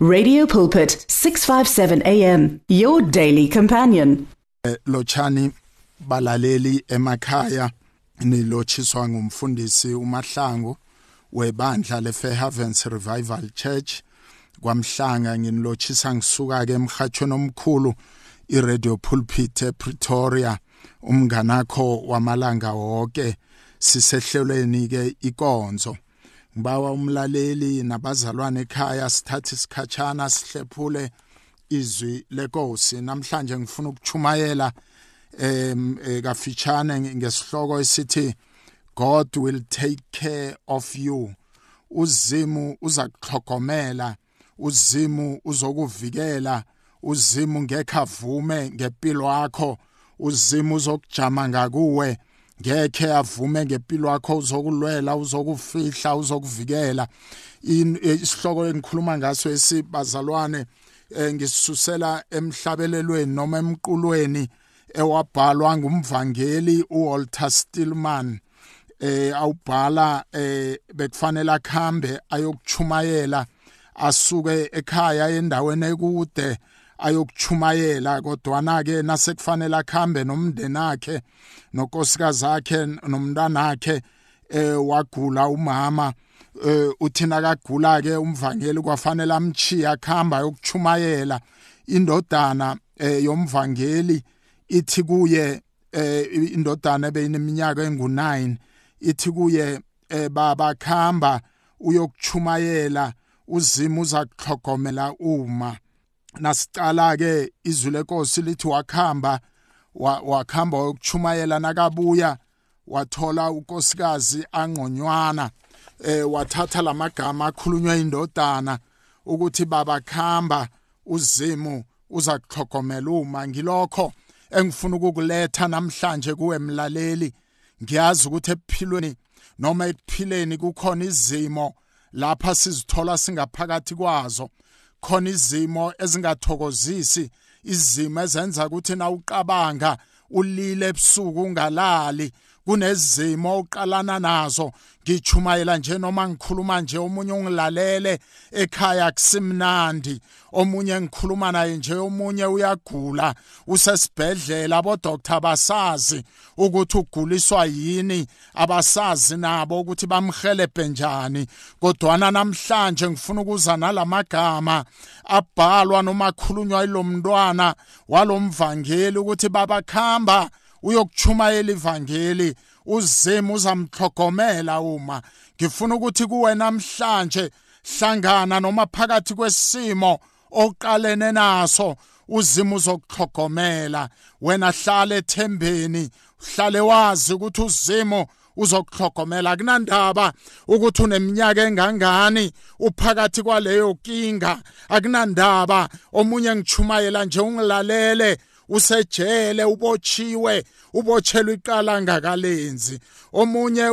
Radio Pulpit 657 AM your daily companion. Lochani balaleli emakhaya nilotshiswa ngumfundisi uMahlangu webandla leFair Havens Revival Church. Kwamhlanga nginilochisa ngisuka ke emhathweni omkhulu iRadio Pulpit ePretoria. Umnganakho wamalanga wonke sisehlelweni ke ikonzo. Ngibawa umlaleli nabazalwane ekhaya sithathe isikhatshana sihlephule izwi lenkosi. Namhlanje ngifuna ukuchumayela em kafitshane ngesihloko esithi God will take care of you. Uzimu uzakuhlogomela uzimu uzokuvikela uzimu ngeke avume ngempilo yakho uzimu uzokujama ngakuwe. Ngeke avume ngempilo yakho uzokulwela uzokufihla uzokuvikela. Isihloko engikhuluma ngaso esibazalwane eh, ngisisusela emhlabelelweni noma emqulweni ewabhalwa ngumvangeli uWalter Stillman. Eh awubhala eh bekufanele akhambe ayokuchumayela asuke ekhaya endaweni ekude ayokuchumayela kodwana ke nasekufanele akhambe nomndeni wakhe nonkosikazi yakhe nomntana wakhe eh wagula umama eh uthina kagula ke umvangeli kwafanele amchiya akhamba yokuchumayela indodana eh yomvangeli ithi kuye eh indodana ebeyineminyaka engu9 ithi kuye eh baba khamba uyokuchumayela uzimo uzakuhlogomela uma. Nasicala ke izwi lenkosi lithi wakhamba wakhamba ukuchumayela nakabuya wathola unkosikazi angqonywana eh wathatha lamagama akhulunywa indodana ukuthi baba khamba uzimo uza kuhlogomela uma ngilokho engifuna ukukuletha namhlanje kuwe mlaleli. Ngiyazi ukuthi ephilweni noma ekuphileni kukhona izimo lapha sizithola singaphakathi kwazo. Khona izimo ezingathokozisi izimo ezenza ukuthi na uqabanga ulile ebusuku ungalali kunezimo oqalana nazo. Ngichumayela nje noma ngikhuluma nje omunye ungilalele ekhaya kusimnandi omunye ngikhuluma naye nje omunye uyagula usesibhedlela abodoktar basazi ukuthi uguliswa yini abasazi nabo ukuthi bamhelebhe njani. Kodwana namhlanje ngifuna ukuza nalamagama abhalwa noma akhulunywa ilomntwana walomvangeli ukuthi babakhamba uyokuchumayela ivangeli uzima uzamhlogomela uma. Ngifuna ukuthi kuwe namhlanje hlangana noma phakathi kwesimo oqalene naso uzima uzokuhlogomela wena hlala ethembeni hlale wazi ukuthi uzimo uzokuhlogomela kunandaba ukuthi uneminyaka engangani uphakathi kwaleyo kinga. Akunandaba omunye ngichumayela nje ungilalele usejele ubochiwe ubotshelwe iqala ngakalenzi. Omunye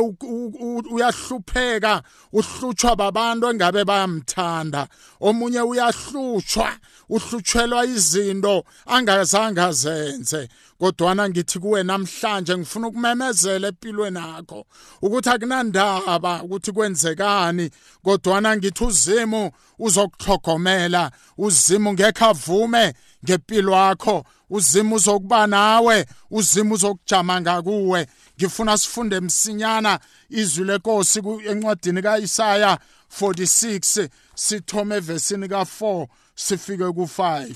uyahlupheka uhlutshwa babantu engabe bayamthanda. Omunye uyahlutshwa uhlutshelwa izinto angazange azenze. Kodwana ngithi kuwe namhlanje ngifuna ukumemezela empilweni yakho ukuthi akunandaba ukuthi kwenzekani. Kodwana ngithi uzimu uzokuhlogomela uzimu ngeke avume ngempilo yakho uzima uzokuba nawe uzima uzokujama ngakuwe. Ngifuna sifunde msinyana izwi lenkosi encwadini kaIsaya 46 sithome evesini ka4 sifike ku5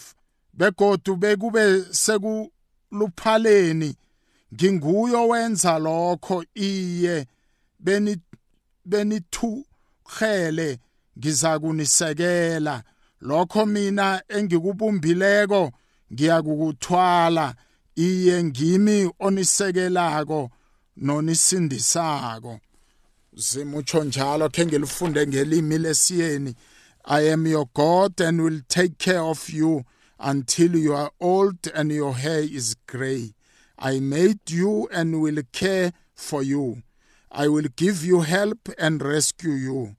begodu bekube sekuluphaleni. Nginguyo wenza lokho iye beni benithukhele ngizakunisekela lokho mina engikubumbileko ngiyakukuthwala iye ngimi onisekelako nonisindisako. Zimutsho njalo khe ngilifunde ngelimi lesiyeni. I am your god and will take care of you until you are old and your hair is gray. I made you and will care for you. I will give you help and rescue you.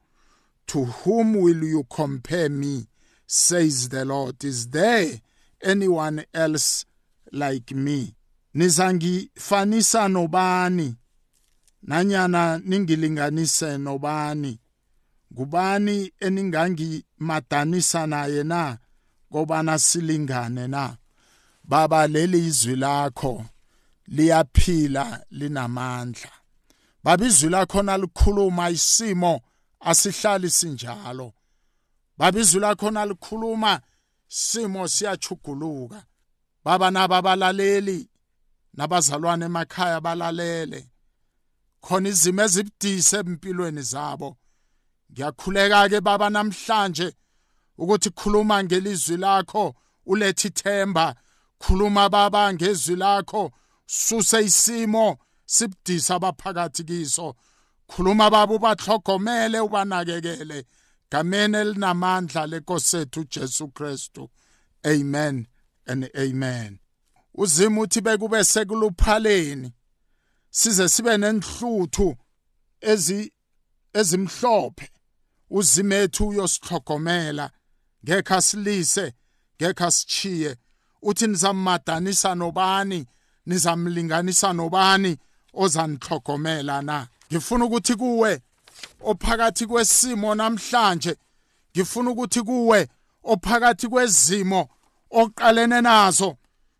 To whom will you compare me says the lord? Is there anyone else like me? Nizangifanisa nobani? Nanyana ningilinganise nobani ngubani eningangimadanisa naye na? Kobana silingane na? Baba leli izwi lakho liyaphila linamandla. Baba izwi lakho nalikhuluma isimo asihlali sinjalo. Baba izwi lakho nalikhuluma simo siyachuguluka baba naba abalaleli nabazalwane emakhaya balalele. Khona izimo ezibudise empilweni zabo. Ngiyakhuleka ke baba namhlanje ukuthi khuluma ngelizwi lakho ulethe ithemba khuluma baba ngezwi lakho. Suse isimo sibudisa abaphakathi kiso. Khuluma baba ubahlogomele ubanakekele. Gameni elinamandla lenkosethu uJesu Kristu. Amen and amen. Uzima uthi bekube sekuluphaleni. Size sibe nenhluthu ezi ezimhlophe. Uzimethu uyosihlogomela ngekho asilise ngekho asichiye uthi nizammadanisa nobani? Nizamlinganisa nobani ozanihlogomela na? Ngifuna ukuthi kuwe ophakathi kwesimo namhlanje. Ngifuna ukuthi kuwe ophakathi kwezimo oqalene nazo.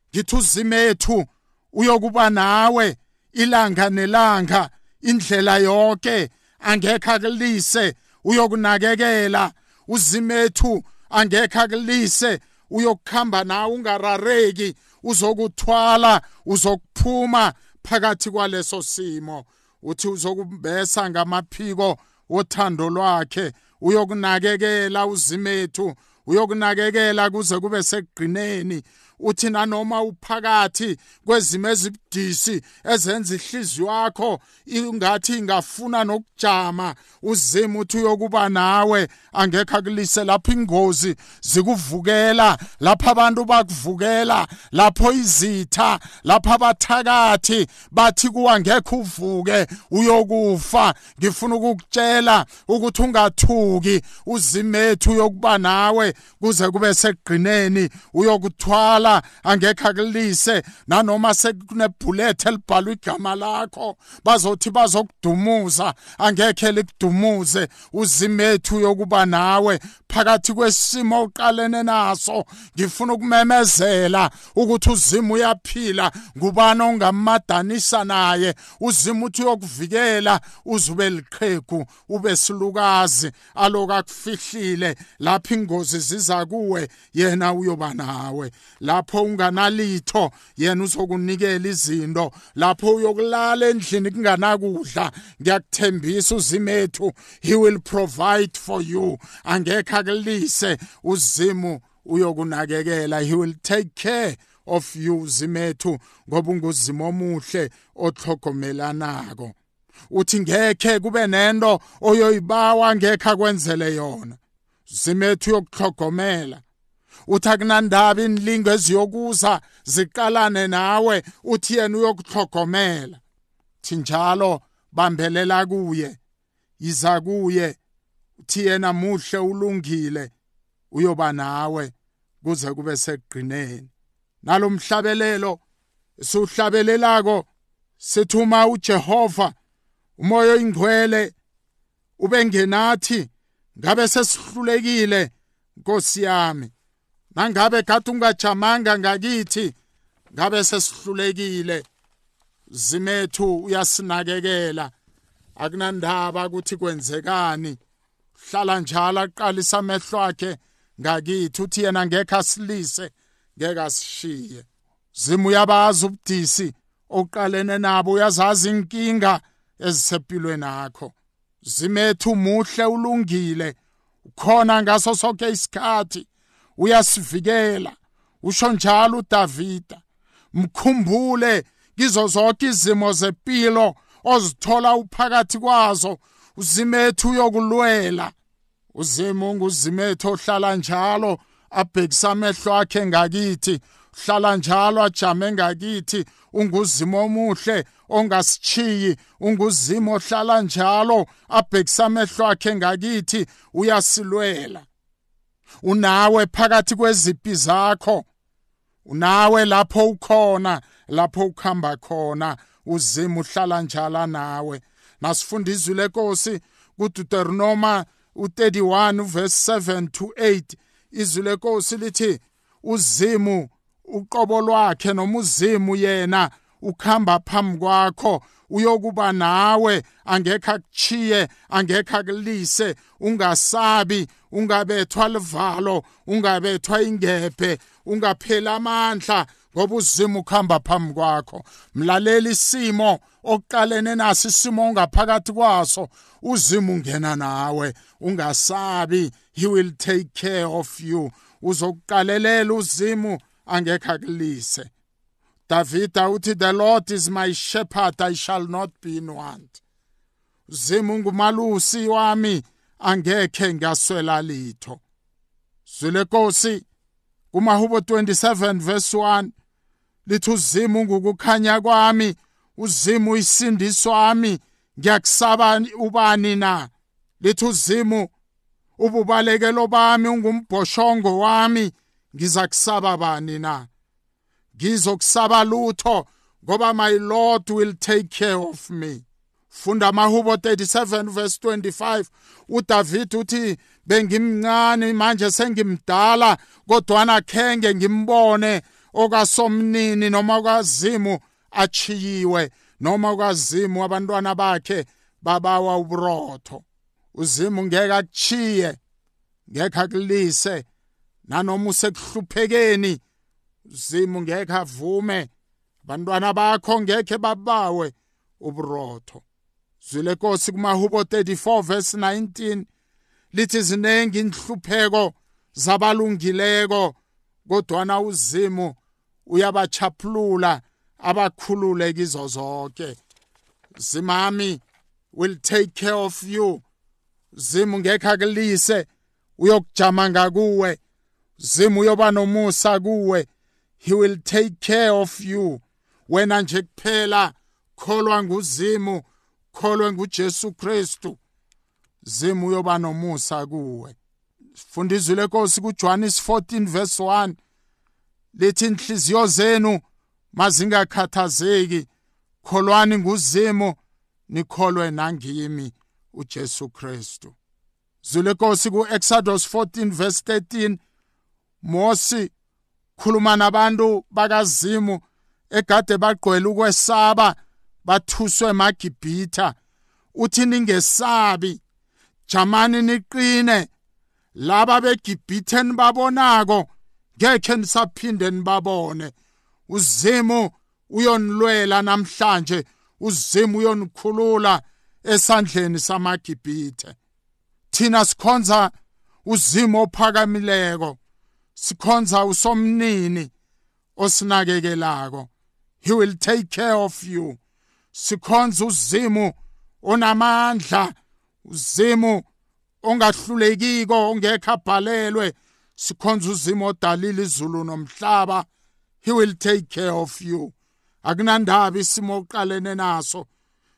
Ngithi uzimethu uyokuba nawe ilanga nelanga indlela yonke. Angekho akulise uyokunakekela. Uzimethu angekho akulise uyokukhamba nawe ungarareki uzokuthwala uzokuphuma phakathi kwaleso simo. Uthi uzokumbesa ngamaphiko wothando lwakhe uyokunakekela uzimethu uyokunakekela kuze kube sekugqineni uthi nanoma uphakathi kwezimo ezibudisi ezenza ihliziyo yakho ingathi ingafuna nokujama uzima uthi uyokuba nawe angekho akulise lapho ingozi zikuvukela lapho abantu bakuvukela lapho izitha lapho abathakathi bathi kuwa ngekho uvuke uyokufa. Ngifuna ukukutshela ukuthi ungathuki uzimethu uyokuba nawe kuze kube sekugqineni uyokuthwala ukhona angekho akulise. Nanoma sekunebhulethe elibhalwe igama lakho bazothi bazokudumuza. Angekho likudumuze uzimethu yokuba nawe. Phakathi kwesimo oqalene naso ngifuna ukumemezela ukuthi uzima uyaphila. Ngubani ongamadanisa naye? Uzima uthi uyokuvikela uzube liqhegu ube silukazi. Alokakufihlile lapho ingozi ziza kuwe yena uyoba nawe. Lapho unganalitho yena uzokunikela izinto. Lapho uyokulala endlini kunganakudla ngiyakuthembisa uzimethu. He will provide for you. Angekho akulise uzimu uyokunakekela. He will take care of you zimethu ngoba unguzimo omuhle othlogomelanako uthi ngekhe kube nento oyoyibawa ngekho akwenzele yona. Zimethu yokuhlogomela uthi akunandaba inlingo eziyokuza ziqalane nawe uthi yena uyokuhlogomela thi njalo bambelela kuye yiza kuye. Uthi yena muhle ulungile uyoba nawe kuze kube sekugqineni nalomhlabelelo siuhlabelelako sithuma uJehova umoya oyingcwele ubengenathi ngabe sesihlulekile Nkosi yami. Nangabe kade ungajamanga ngakithi ngabe sesihlulekile. Zimethu uyasinakekela. Akunandaba ukuthi kwenzekani. Hlala njalo aqalisa amehlo akhe ngakithi uthi yena ngeke asilise ngeke asishiye. Zimu uyabazi ubudisi oqalene nabo uyazazi inkinga ezisempilweni yakho zimethu muhle ulungile. Ukhona ngaso sonke isikhathi. Uyasivikela. Usho njalo uDavida mkhumbule kizo zonke izimo zempilo ozithola uphakathi kwazo uzimethu uyokulwela. Uzima unguzimethu ohlala njalo abhekisa amehlo akhe ngakithi hlala njalo ajame ngakithi unguzimo omuhle ongasichiyi unguzimo ohlala njalo abhekisa amehlo akhe ngakithi uyasilwela. Unawe phakathi kwezipi zakho? Unawe lapho ukhona lapho ukuhamba khona. Uzima uhlala njala nawe. Nasifunda izwi lenkosi kuDeuteronoma u31 verse 7 to 8 izwi lenkosi lithi uzimu uqobo lwakhe noma uzimu yena ukhamba phambi kwakho. Uyokuba nawe angekho akuchiye angekho akulise ungasabi ungabethwa livalo ungabethwa ingebhe ungaphela amandla ngoba uzima ukuhamba phambi kwakho. Mlaleli isimo okuqalene naso isimo ongaphakathi kwaso uzima ungena nawe ungasabi he will take care of you. Uzokuqalelela uzimu angekho akulise. Davida uthi the Lord is my shepherd I shall not be in want. Zimu ngumalusi wami angekhe ngaswela litho. Zwile Nkosi kumahubo 27 verse 1 lithi uzimu ngukukhanya kwami uzimu isindiso wami. Ngiyakusaba ubani na? Lithi uzimu ububalekelo bami ungumbhoshongo wami. Ngizakusaba bani na? Ngizokusaba lutho ngoba my lord will take care of me. Funda amahubo 37 verse 25 uDavid uthi bengimncane manje sengimdala kodwa khenge ngimbone okasomnini noma okazimu achiyiwe noma okazimu abantwana bakhe babawa uburotho. Uzimu ngeke akuchiye ngeke akulise nanoma usekuhluphekeni uzimu ngeke avume. Abantwana bakho ngeke babawe uburotho. Zwile nkosi kumahubo 34 verse 19 lithi zinengi inhlupheko zabalungileko kodwana uzimu uyabachaphulula abakhulule kizo zonke zimami will take care of you. Zimu ngeke akulise uyokujama ngakuwe. Zimu uyoba nomusa kuwe. He will take care of you. Wena nje kuphela kholwa nguzimu kholwe nguJesu Kristu. Zimu uyoba nomusa kuwe. Funda izwi lenkosi kuJohn 14 verse 1 lithi inhliziyo zenu mazingakhathazeki. Kholwani nguzimu nikholwe nangimi uJesu Kristu. Zule Nkosi ku Exodus 14 verse 13 Mosi khuluma nabantu bakazimu egade bagqwele ukwesaba bathuswe emagibhitha uthi ningesabi jamani niqine. Laba begibhithe nibabonako ngekhe nisaphinde nibabone. Uzimu uyonilwela namhlanje uzimu uyonikhulula esandleni samagibhithe. Thina sikhonza uzimu ophakamileko sikhonza usomnini osinakekelako. He will take care of you. Sikhonza uzimu onamandla uzimu ongahlulekiko ongekho abhalelwe. Sikhonza uzimo odalile izulu nomhlaba. He will take care of you. Akunandaba isimo oqalene naso.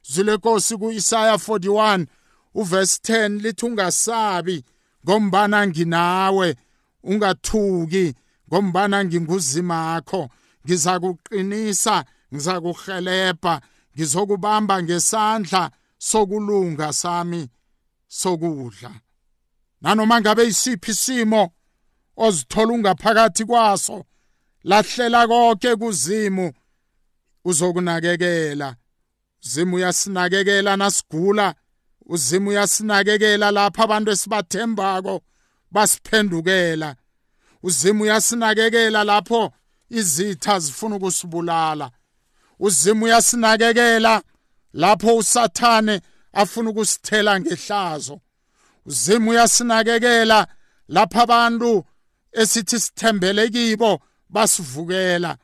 Zile nkosi kuIsaya 41 uverse 10 lithi ungasabi ngombana nginawe ungathuki ngombana nginguzimakho ngizakuqinisa ngizakuhelebha ngizokubamba ngesandla sokulunga sami sokudla. Nanoma ngabe isiphi isimo ozithola ungaphakathi kwaso lahlela konke kuzimu uzokunakekela. Uzimu uyasinakekela nasigula uzimu uyasinakekela lapha abantu esibathembako basiphendukela. Uzimu uyasinakekela lapho izitha zifuna ukusibulala. Uzimu uyasinakekela lapho usathane afuna ukusithela ngehlazo. uzimu uyasinakekela lapha abantu esithi sithembele kibo basivukela.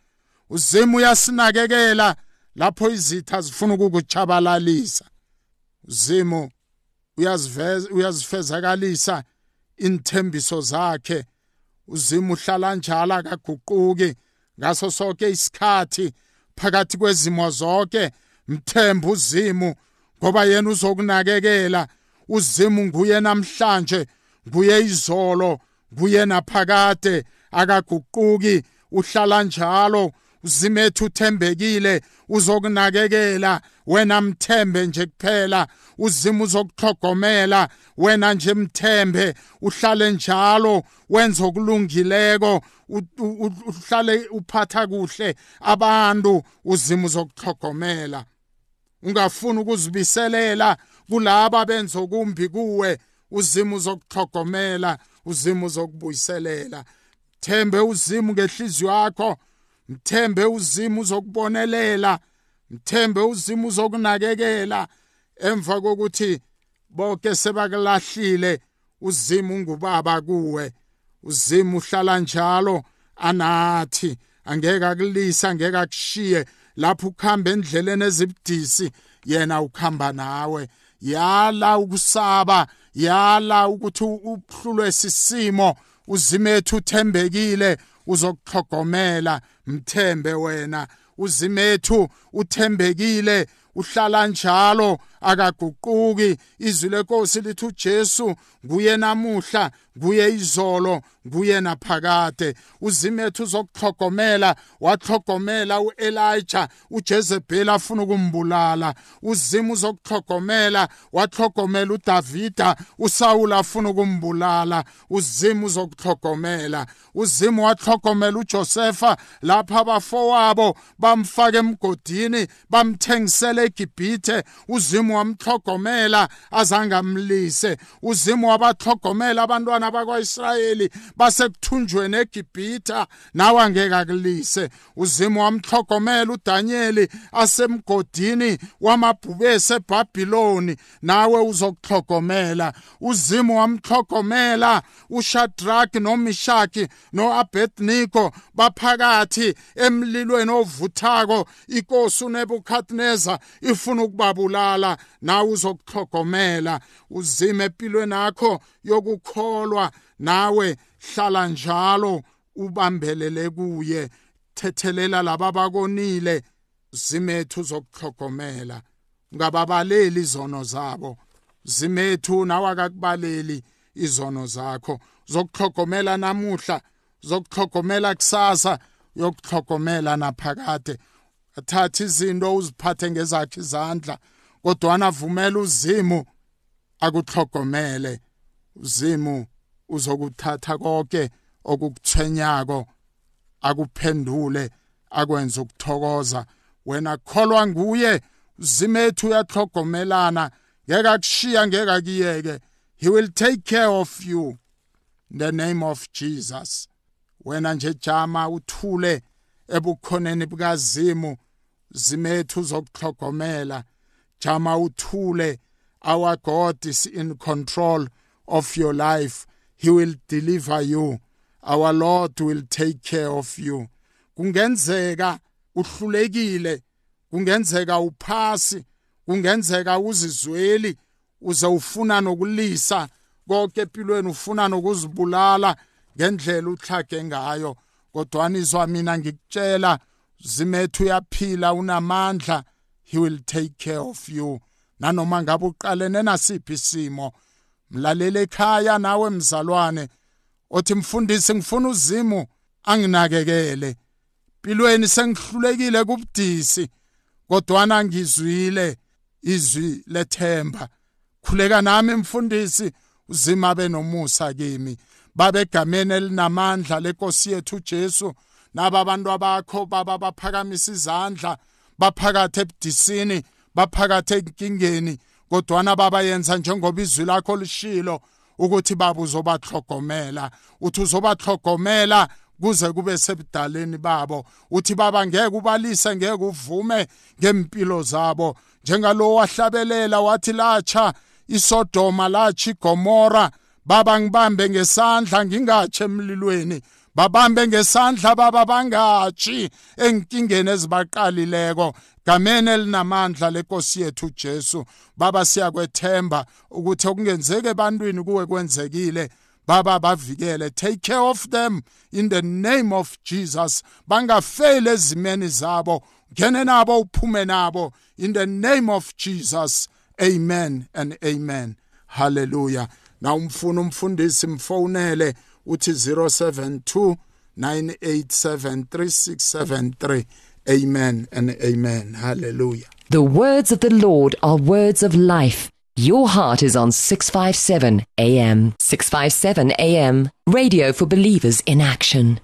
uzimu uyasinakekela lapho izitha zifuna ukukuchabalalisa uzimu uyaziveza uyazifezakalisa inthembiso zakhe. uzimu uhlala njalo akaguquki ngaso sonke isikhathi. Phakathi kwezimo zonke mthemba uzimu ngoba yena uzokunakekela. Uzimu nguye namhlanje nguye izolo nguye naphakade. Akaguquki uhlala njalo. Uzimethu uthembekile uzokunakekela wena mthembe nje kuphela uzima uzokuhlogomela wena nje mthembe uhlale njalo wenza okulungileko uhlale uphatha kuhle abantu uzima uzokuhlogomela ungafuni ukuzibiselela kulabo benza okumbi kuwe uzima uzokuhlogomela uzima uzokubuyiselela. Thembe uzima ngehliziyo yakho mthembe uzima uzokubonelela mthembe uzima uzokunakekela emva kokuthi bonke sebakulahlile uzima ungubaba kuwe. Uzima uhlala njalo anathi angeke akulisa angeke akushiye. Lapho ukuhamba endleleni ezibudisi yena ukhamba nawe. Yala ukusaba yala ukuthi uhlulwe sisimo. Uzimethu uthembekile uzokuhlogomela mthembe wena uzimethu uthembekile uhlala njalo akaguquki. Izwi lenkosi lithi uJesu nguye namuhla nguye izolo. Nguye naphakade uzimethu uzokuhlogomela wahlogomela uElijah uJezebel afuna ukumbulala. Uzima uzokuhlogomela wahlogomela uDavida uSaul afuna ukumbulala. Uzima uzokuhlogomela uzima wahlogomela uJosefa lapha abafowabo bamfaka emgodini bamthengisela eGibhithe. Uzima wamhlogomela azangamlise uzima wabahlogomela abantwana bakwaIsrayeli basekuthunjweni eGibhitha. Nawe angeke akulise. Uzima wamhlogomela uDaniel asemgodini wamabhubesi eBhabhiloni. Nawe uzokuhlogomela uzima wamhlogomela uShadrach noMishaki noAbednego baphakathi emlilweni ovuthako. Inkosi uNebukadnezar ifuna ukubabulala. Nawe uzokuhlogomela uzime empilweni yakho yokukholwa. Nawe hlala njalo ubambelele kuye. Thethelela laba bakonile zimethu zokuhlogomela ungababaleli izono zabo. Zimethu nawe akakubaleli izono zakho. Zokuhlogomela namuhla zokuhlogomela kusasa yokuhlogomela naphakade. Athatha izinto uziphathe ngezakhe izandla kodwa anavumela uzimo akuhlogomele uzimu uzokuthatha konke okukuthwenyako akuphendule akwenza ukuthokoza. Wena kholwa nguye uzimethu uyahlogomelana ngeke akushiya ngeke akiyeke he will take care of you in the name of Jesus. Wena nje jama uthule ebukhoneni bukazimu. Zimethu uzokuhlogomela jama uthule. Our God is in control. Of your life. He will deliver you. Our Lord will take care of you. Kungenzeka uhlulekile, kungenzeka uphasi, kungenzeka uzizweli, uze ufuna nokulisa konke empilweni ufuna nokuzibulala ngendlela uhlage ngayo kodwa nizwa mina ngikutshela zimethu uyaphila unamandla he will take care of you nanoma ngabe uqalene nasiphi isimo mlalela ekhaya nawe mzalwane othi mfundisi ngifuna uzimo anginakekele. Pilweni sengihlulekile kubudisi kodwana ngizwile izwi lethemba. Khuleka nami mfundisi uzima benomusa kimi. Babegameni elinamandla lenkosi yethu Jesu naba abantu abakho baba baphakamisa izandla baphakathe ebudisini baphakathi enkingeni kodwana babayenza njengoba izwi lakho lishilo ukuthi baba uzobahlogomela uthi uzobahlogomela kuze kube sebudaleni babo. Uthi baba ngeke ubalise ngeke uvume ngempilo zabo. Njengalo wahlabelela wathi latsha isodoma latsha igomora baba ngibambe ngesandla ngingatshe emlilweni. Babambe ngesandla baba bangatshi enkingeni ezibaqalileko. Gameni elinamandla lenkosi yethu Jesu. Baba siyakwethemba ukuthi okungenzeke ebantwini kuwe kwenzekile. Baba bavikele. Take care of them in the name of Jesus. Bangafeli ezimeni zabo. Ngene nabo uphume nabo. In the name of Jesus. Amen and amen. Hallelujah. Na umfuna umfundisi mfonele uthi 072 987 3673 amen and amen hallelujah The words of the Lord are words of life. Your heart is on 657 AM. 657 AM. Radio for believers in action.